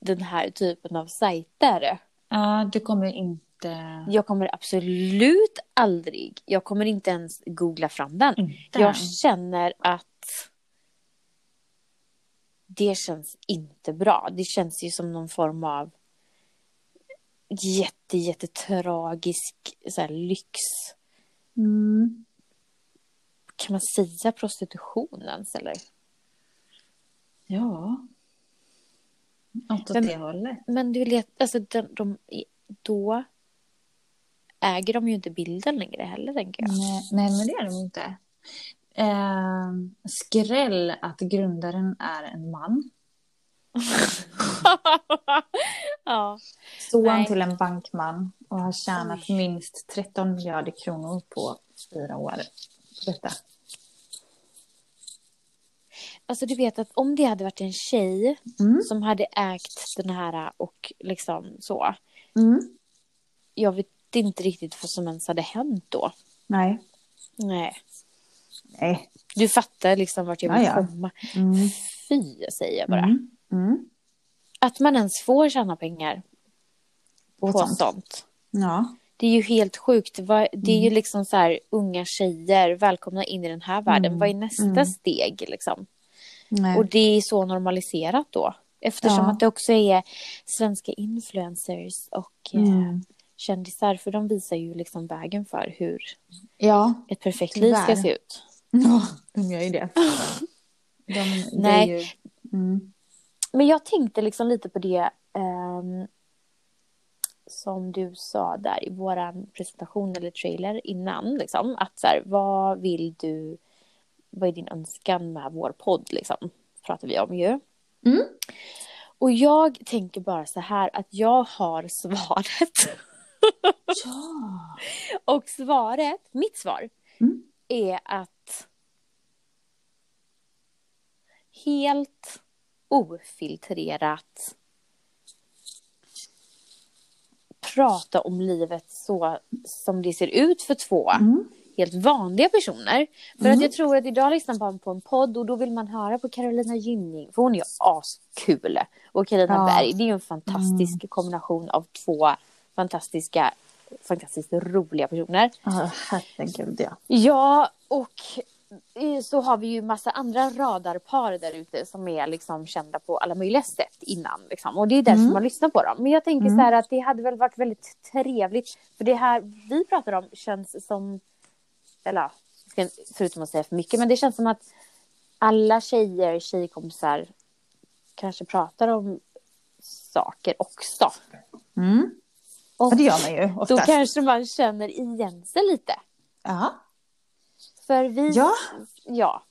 [SPEAKER 1] den här typen av sajter.
[SPEAKER 2] Ja, du kommer inte...
[SPEAKER 1] Jag kommer absolut aldrig, jag kommer inte ens googla fram den.
[SPEAKER 2] Inte.
[SPEAKER 1] Jag känner att det känns inte bra. Det känns ju som någon form av jätte, jättetragisk så här, lyx.
[SPEAKER 2] Mm.
[SPEAKER 1] Kan man säga prostitution ens eller?
[SPEAKER 2] Ja. Något åt
[SPEAKER 1] Men-
[SPEAKER 2] det hållet.
[SPEAKER 1] Men du vet, alltså de, de, då äger de ju inte bilden längre heller tänker jag.
[SPEAKER 2] Nej, nej, men det är de inte. Eh, skräll att grundaren är en man.
[SPEAKER 1] ja.
[SPEAKER 2] Son till en bankman och har tjänat
[SPEAKER 1] Oj.
[SPEAKER 2] minst 13 miljarder kronor på fyra år. På Detta.
[SPEAKER 1] Alltså du vet att om det hade varit en tjej
[SPEAKER 2] Mm.
[SPEAKER 1] som hade ägt den här och liksom så.
[SPEAKER 2] Mm.
[SPEAKER 1] Jag vet inte riktigt vad som ens hade hänt då.
[SPEAKER 2] Nej.
[SPEAKER 1] Nej.
[SPEAKER 2] Nej.
[SPEAKER 1] Du fattar liksom vart jag vill
[SPEAKER 2] Ja, ja.
[SPEAKER 1] komma.
[SPEAKER 2] Mm.
[SPEAKER 1] Fy säger jag bara.
[SPEAKER 2] Mm. Mm.
[SPEAKER 1] Att man ens får tjäna pengar
[SPEAKER 2] Och
[SPEAKER 1] på
[SPEAKER 2] sånt.
[SPEAKER 1] sånt.
[SPEAKER 2] Ja.
[SPEAKER 1] Det är ju helt sjukt. Det är
[SPEAKER 2] Mm.
[SPEAKER 1] ju liksom så här unga tjejer, välkomna in i den här världen.
[SPEAKER 2] Mm.
[SPEAKER 1] Vad är nästa
[SPEAKER 2] Mm.
[SPEAKER 1] steg liksom?
[SPEAKER 2] Nej.
[SPEAKER 1] Och det är så normaliserat då. Eftersom
[SPEAKER 2] Ja.
[SPEAKER 1] att det också är svenska influencers och eh,
[SPEAKER 2] Mm.
[SPEAKER 1] kändisar. För de visar ju liksom vägen för hur
[SPEAKER 2] Ja.
[SPEAKER 1] ett perfekt liv ska
[SPEAKER 2] Tyvärr.
[SPEAKER 1] se ut.
[SPEAKER 2] ja, de gör ju det. De,
[SPEAKER 1] Nej.
[SPEAKER 2] Ju... mm.
[SPEAKER 1] Men jag tänkte liksom lite på det ehm, som du sa där i våran presentation eller trailer innan. Liksom, att så här, vad vill du, vad är din önskan med vår podd liksom? Pratar vi om ju.
[SPEAKER 2] Mm.
[SPEAKER 1] Och jag tänker bara så här att jag har svaret.
[SPEAKER 2] Ja.
[SPEAKER 1] Och svaret, mitt svar,
[SPEAKER 2] Mm.
[SPEAKER 1] är att helt ofiltrerat prata om livet så som det ser ut för två
[SPEAKER 2] Mm.
[SPEAKER 1] helt vanliga personer. För
[SPEAKER 2] Mm.
[SPEAKER 1] att jag tror att idag lyssnar man på en podd och då vill man höra på Carolina Gynning. För hon är ju askul. Och Carina
[SPEAKER 2] Ja.
[SPEAKER 1] Berg. Det är en fantastisk kombination av två fantastiska, fantastiskt roliga personer.
[SPEAKER 2] Ja, herregud ja.
[SPEAKER 1] Ja, och så har vi ju massa andra radarpar där ute som är liksom kända på alla möjliga sätt innan. Liksom. Och det är därför
[SPEAKER 2] Mm.
[SPEAKER 1] man lyssnar på dem. Men jag tänker
[SPEAKER 2] Mm.
[SPEAKER 1] så här att det hade väl varit väldigt trevligt. För det här vi pratar om känns som, eller förutom att säga för mycket, men det känns som att alla tjejer, tjejkompisar kanske pratar om saker också.
[SPEAKER 2] Mm.
[SPEAKER 1] Och
[SPEAKER 2] det gör man ju
[SPEAKER 1] då
[SPEAKER 2] oftast.
[SPEAKER 1] kanske man känner igen sig lite.
[SPEAKER 2] Ja.
[SPEAKER 1] För vi,
[SPEAKER 2] Ja.
[SPEAKER 1] ja.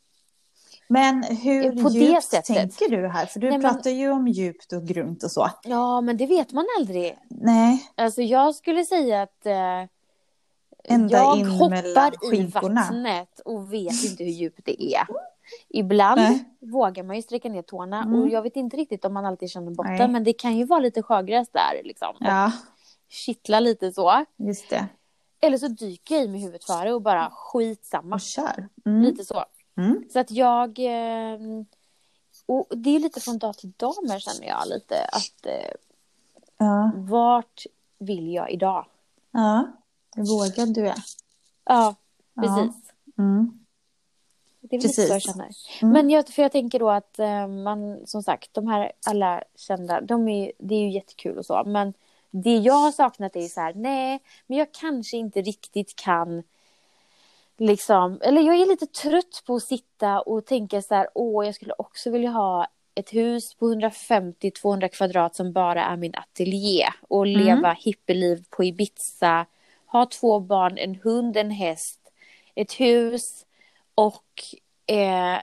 [SPEAKER 2] Men hur
[SPEAKER 1] På det
[SPEAKER 2] djupt
[SPEAKER 1] sättet.
[SPEAKER 2] tänker du här? För du
[SPEAKER 1] Nej, men-
[SPEAKER 2] pratar ju om djupt och grunt och så.
[SPEAKER 1] Ja, men det vet man aldrig.
[SPEAKER 2] Nej,
[SPEAKER 1] Alltså jag skulle säga att eh, jag hoppar i vattnet och vet inte hur djupt det är. Ibland
[SPEAKER 2] Nej.
[SPEAKER 1] vågar man ju sträcka ner tårna
[SPEAKER 2] Mm.
[SPEAKER 1] och jag vet inte riktigt om man alltid känner botten
[SPEAKER 2] Nej.
[SPEAKER 1] men det kan ju vara lite sjögräs där liksom.
[SPEAKER 2] Ja,
[SPEAKER 1] kittla lite så.
[SPEAKER 2] just det.
[SPEAKER 1] Eller så dyker jag i med huvudet före och bara skitsamma.
[SPEAKER 2] Och kör. Mm.
[SPEAKER 1] Lite så.
[SPEAKER 2] Mm.
[SPEAKER 1] Så att jag... Eh, och det är lite från dag till dag men känner jag lite att eh,
[SPEAKER 2] Ja,
[SPEAKER 1] vart vill jag idag?
[SPEAKER 2] ja. Vågad du är.
[SPEAKER 1] Ja,
[SPEAKER 2] Ja.
[SPEAKER 1] precis.
[SPEAKER 2] Mm.
[SPEAKER 1] Det är väl lite så jag känner.
[SPEAKER 2] Mm.
[SPEAKER 1] Men jag, för jag tänker då att eh, man, som sagt, de här alla kända, de är, det är ju jättekul och så. Men det jag har saknat är så här, nej, men jag kanske inte riktigt kan liksom, eller jag är lite trött på att sitta och tänka så här, åh, jag skulle också vilja ha ett hus på 150-200 kvadrat som bara är min ateljé och
[SPEAKER 2] Mm.
[SPEAKER 1] leva hippieliv på Ibiza, ha två barn, en hund, en häst, ett hus och eh,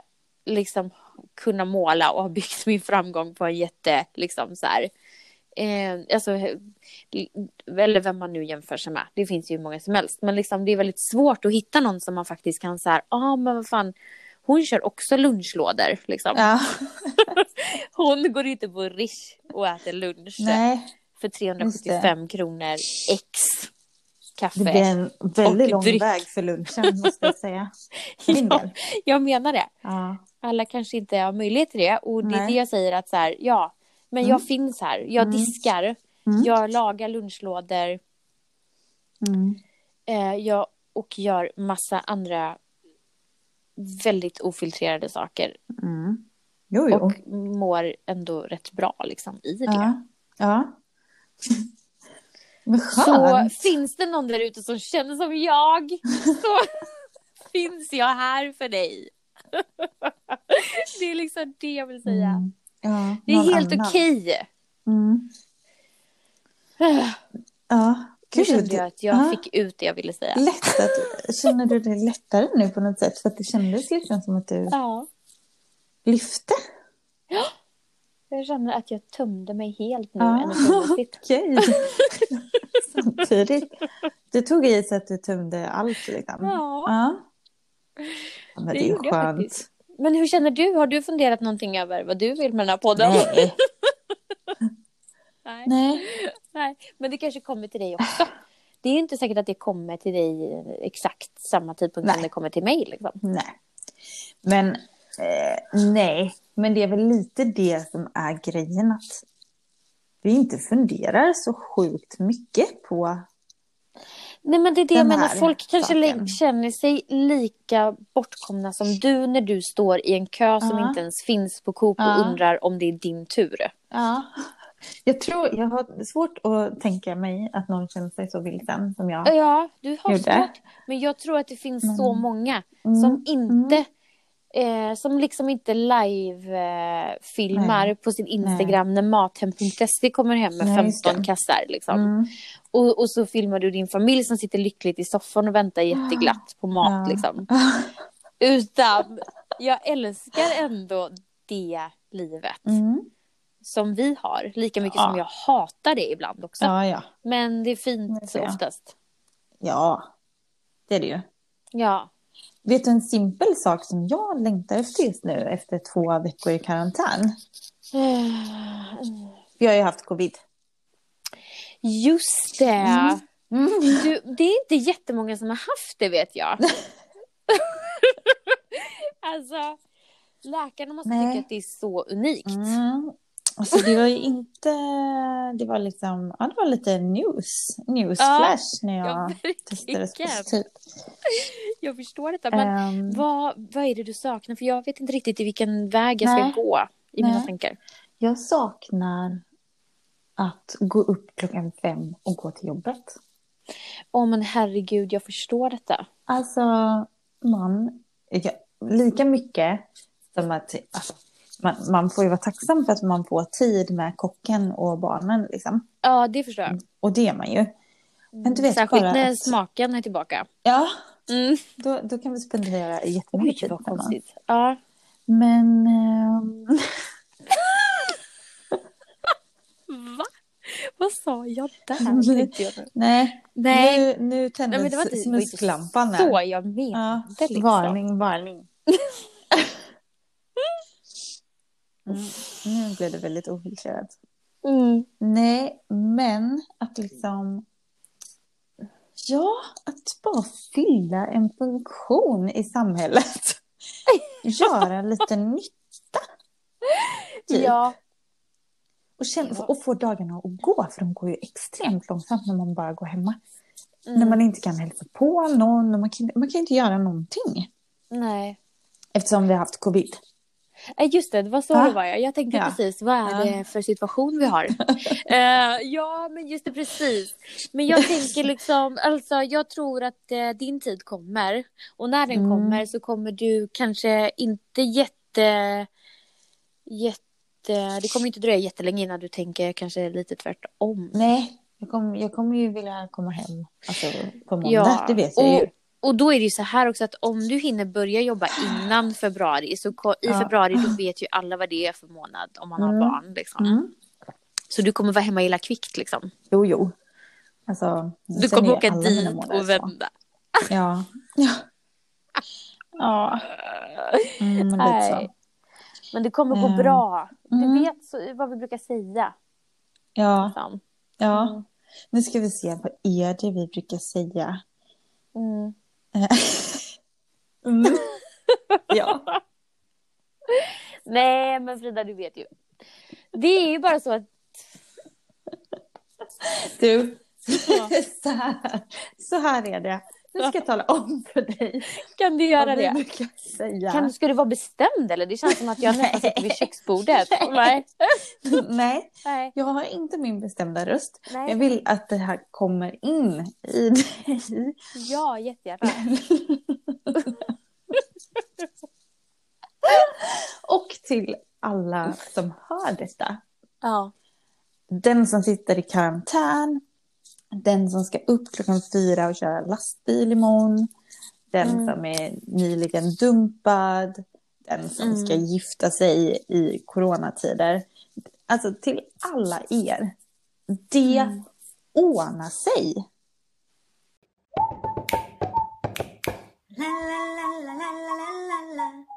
[SPEAKER 1] liksom kunna måla och ha byggt min framgång på en jätte, liksom så här, eh, alltså, eller vem man nu jämför sig med, det finns ju hur många som helst, men liksom det är väldigt svårt att hitta någon som man faktiskt kan så här, ja ah, men vad fan, hon kör också lunchlådor liksom.
[SPEAKER 2] Ja.
[SPEAKER 1] Hon går inte på Rish och äter lunch
[SPEAKER 2] Nej,
[SPEAKER 1] för 375 kronor ex kaffe.
[SPEAKER 2] det blir en väldigt lång
[SPEAKER 1] dryck.
[SPEAKER 2] väg för lunchen måste jag säga.
[SPEAKER 1] Ja. Jag menar det.
[SPEAKER 2] Ja.
[SPEAKER 1] Alla kanske inte har möjlighet till det och det är
[SPEAKER 2] Nej.
[SPEAKER 1] det jag säger att så här, ja, men
[SPEAKER 2] Mm.
[SPEAKER 1] jag finns här, jag
[SPEAKER 2] Mm.
[SPEAKER 1] diskar,
[SPEAKER 2] Mm.
[SPEAKER 1] jag lagar lunchlådor,
[SPEAKER 2] Mm.
[SPEAKER 1] eh, jag, och gör massa andra väldigt ofiltrerade saker.
[SPEAKER 2] Jo, jo.
[SPEAKER 1] och mår ändå rätt bra liksom i det.
[SPEAKER 2] ja. ja.
[SPEAKER 1] Så finns det någon där ute som känner som jag så finns jag här för dig. Det är liksom det jag vill säga.
[SPEAKER 2] Mm. Ja,
[SPEAKER 1] Det är helt
[SPEAKER 2] annan.
[SPEAKER 1] okej.
[SPEAKER 2] Mm. Ja,
[SPEAKER 1] Nu kände
[SPEAKER 2] gud.
[SPEAKER 1] jag att jag
[SPEAKER 2] Ja.
[SPEAKER 1] fick ut det jag ville säga.
[SPEAKER 2] Lätt att, känner du dig lättare nu på något sätt? För att det kändes liksom som att du
[SPEAKER 1] Ja,
[SPEAKER 2] lyfte.
[SPEAKER 1] jag känner att jag tömde mig helt nu
[SPEAKER 2] Ja.
[SPEAKER 1] energimässigt.
[SPEAKER 2] Okej. Samtidigt. Du tog i så att du tömde allt liksom.
[SPEAKER 1] Ja,
[SPEAKER 2] Ja. Ja, men
[SPEAKER 1] det
[SPEAKER 2] det, är
[SPEAKER 1] jag
[SPEAKER 2] skönt.
[SPEAKER 1] Men hur känner du? Har du funderat någonting över vad du vill med den här podden?
[SPEAKER 2] Nej.
[SPEAKER 1] Nej.
[SPEAKER 2] Nej.
[SPEAKER 1] Nej, men det kanske kommer till dig också. Det är inte säkert att det kommer till dig exakt samma tidpunkt som
[SPEAKER 2] Nej.
[SPEAKER 1] det kommer till mig. Liksom.
[SPEAKER 2] Nej. Men eh, nej. Men det är väl lite det som är grejen att vi inte funderar så sjukt mycket på
[SPEAKER 1] Nej, men det är det jag menar. Folk kanske
[SPEAKER 2] saken.
[SPEAKER 1] känner sig lika bortkomna som du när du står i en kö som
[SPEAKER 2] Ja.
[SPEAKER 1] inte ens finns på Coop och
[SPEAKER 2] Ja.
[SPEAKER 1] undrar om det är din tur.
[SPEAKER 2] Ja. Jag tror, jag har svårt att tänka mig att någon känner sig så vilsen som jag.
[SPEAKER 1] Ja, du har
[SPEAKER 2] Gjorde.
[SPEAKER 1] svårt. Men jag tror att det finns så många
[SPEAKER 2] Mm.
[SPEAKER 1] som inte Eh, som liksom inte live-filmar
[SPEAKER 2] Nej.
[SPEAKER 1] på sin Instagram när mathem.se kommer hem med
[SPEAKER 2] Nej, just
[SPEAKER 1] 15
[SPEAKER 2] det.
[SPEAKER 1] kassar. Liksom.
[SPEAKER 2] Mm.
[SPEAKER 1] Och, och så filmar du din familj som sitter lyckligt i soffan och väntar jätteglatt på mat.
[SPEAKER 2] Ja.
[SPEAKER 1] Liksom. Utan jag älskar ändå det livet
[SPEAKER 2] Mm.
[SPEAKER 1] som vi har. Lika mycket
[SPEAKER 2] Ja.
[SPEAKER 1] som jag hatar det ibland också.
[SPEAKER 2] Ja.
[SPEAKER 1] Men det är
[SPEAKER 2] Det
[SPEAKER 1] fint
[SPEAKER 2] ser jag.
[SPEAKER 1] oftast.
[SPEAKER 2] Ja, det är det ju.
[SPEAKER 1] Ja.
[SPEAKER 2] Vet du en simpel sak som jag längtar efter just nu efter två veckor i karantän? Vi har ju haft covid.
[SPEAKER 1] Just det.
[SPEAKER 2] Mm.
[SPEAKER 1] Du, det är inte jättemånga som har haft det vet jag. alltså, läkarna måste
[SPEAKER 2] Nej.
[SPEAKER 1] tycka att det är så unikt.
[SPEAKER 2] Mm. Alltså det var ju inte, det var liksom, ja det var lite news, newsflash när jag
[SPEAKER 1] Ja,
[SPEAKER 2] testades positivt.
[SPEAKER 1] Jag förstår detta. Men
[SPEAKER 2] Ehm,
[SPEAKER 1] vad, vad är det du saknar? För jag vet inte riktigt i vilken väg jag ska
[SPEAKER 2] Nej.
[SPEAKER 1] gå i mina
[SPEAKER 2] Nej.
[SPEAKER 1] tankar.
[SPEAKER 2] jag saknar att gå upp klockan fem och gå till jobbet.
[SPEAKER 1] Åh men herregud, jag förstår detta.
[SPEAKER 2] Alltså, man, ja, lika mycket som att alltså, man, man får ju vara tacksam för att man får tid med kocken och barnen. Liksom.
[SPEAKER 1] Ja, det förstår jag.
[SPEAKER 2] Och det är man ju. Men du vet
[SPEAKER 1] Särskilt
[SPEAKER 2] bara
[SPEAKER 1] när
[SPEAKER 2] att-
[SPEAKER 1] smaken är tillbaka.
[SPEAKER 2] Ja,
[SPEAKER 1] Mm.
[SPEAKER 2] då, då kan vi spendera jättemycket tid varandra.
[SPEAKER 1] konstigt. Ja.
[SPEAKER 2] Men... ehm,
[SPEAKER 1] Va? Vad sa jag där?
[SPEAKER 2] Nej,
[SPEAKER 1] Nej,
[SPEAKER 2] nu, nu tändes
[SPEAKER 1] inte, så jag menade.
[SPEAKER 2] Ja,
[SPEAKER 1] liksom.
[SPEAKER 2] varning, varning. Mm, nu blev det väldigt ofiltrerat.
[SPEAKER 1] Mm.
[SPEAKER 2] Nej, men att liksom... Ja, att bara fylla en funktion i samhället. Göra lite nytta. Typ.
[SPEAKER 1] Ja,
[SPEAKER 2] Och, känna, och få dagarna att gå, för de går ju extremt långsamt när man bara går hemma.
[SPEAKER 1] mm.
[SPEAKER 2] När man inte kan hälsa på någon man kan, man kan inte göra någonting.
[SPEAKER 1] nej.
[SPEAKER 2] Eftersom vi har haft covid.
[SPEAKER 1] Nej, just det, det var så
[SPEAKER 2] Ja.
[SPEAKER 1] det var. Jag, jag tänkte
[SPEAKER 2] Ja.
[SPEAKER 1] precis, vad är det för situation vi har? Eh, ja, men just det, precis. Men jag tänker liksom, alltså jag tror att eh, din tid kommer. Och när den
[SPEAKER 2] Mm.
[SPEAKER 1] kommer så kommer du kanske inte jätte, jätte eh, det kommer inte dröja jättelänge innan du tänker kanske lite tvärtom.
[SPEAKER 2] Nej, jag kommer, jag kommer ju vilja komma hem alltså, på måndag,
[SPEAKER 1] Ja,
[SPEAKER 2] det vet jag
[SPEAKER 1] och-
[SPEAKER 2] ju.
[SPEAKER 1] Och då är det ju så här också att om du hinner börja jobba innan februari så i februari då vet ju alla vad det är för månad om man
[SPEAKER 2] Mm.
[SPEAKER 1] har barn. Liksom.
[SPEAKER 2] Mm.
[SPEAKER 1] Så du kommer vara hemma illa kvickt liksom.
[SPEAKER 2] Jo, jo. Alltså,
[SPEAKER 1] Du kommer åka dit
[SPEAKER 2] månader
[SPEAKER 1] och
[SPEAKER 2] så.
[SPEAKER 1] vända.
[SPEAKER 2] Ja. Ja. Ja. Mm, men lite så.
[SPEAKER 1] Men det kommer gå
[SPEAKER 2] Mm.
[SPEAKER 1] bra. Du
[SPEAKER 2] Mm.
[SPEAKER 1] vet så, vad vi brukar säga.
[SPEAKER 2] Ja,
[SPEAKER 1] Liksom.
[SPEAKER 2] ja.
[SPEAKER 1] Mm.
[SPEAKER 2] Nu ska vi se, vad är det vi brukar säga?
[SPEAKER 1] Mm.
[SPEAKER 2] Ja.
[SPEAKER 1] Nej men Frida du vet ju. Det är ju bara så att
[SPEAKER 2] Du,
[SPEAKER 1] Ja.
[SPEAKER 2] så, här, så här är det. Nu ska jag tala om för dig
[SPEAKER 1] kan du göra det?
[SPEAKER 2] brukar säga.
[SPEAKER 1] Kan, ska du vara bestämd eller? Det känns som att jag nästan sitter vid köksbordet. Nej.
[SPEAKER 2] Nej,
[SPEAKER 1] Nej.
[SPEAKER 2] jag har inte min bestämda röst.
[SPEAKER 1] Nej.
[SPEAKER 2] Jag vill att det här kommer in i dig.
[SPEAKER 1] Ja, jättegärna.
[SPEAKER 2] Och till alla som hör detta.
[SPEAKER 1] Ja.
[SPEAKER 2] Den som sitter i karantän. Den som ska upp klockan fyra och köra lastbil imorgon. Den
[SPEAKER 1] Mm.
[SPEAKER 2] som är nyligen dumpad. Den som
[SPEAKER 1] Mm.
[SPEAKER 2] ska gifta sig i coronatider. Alltså till alla er. Det
[SPEAKER 1] Mm.
[SPEAKER 2] ordnar sig.
[SPEAKER 3] La la la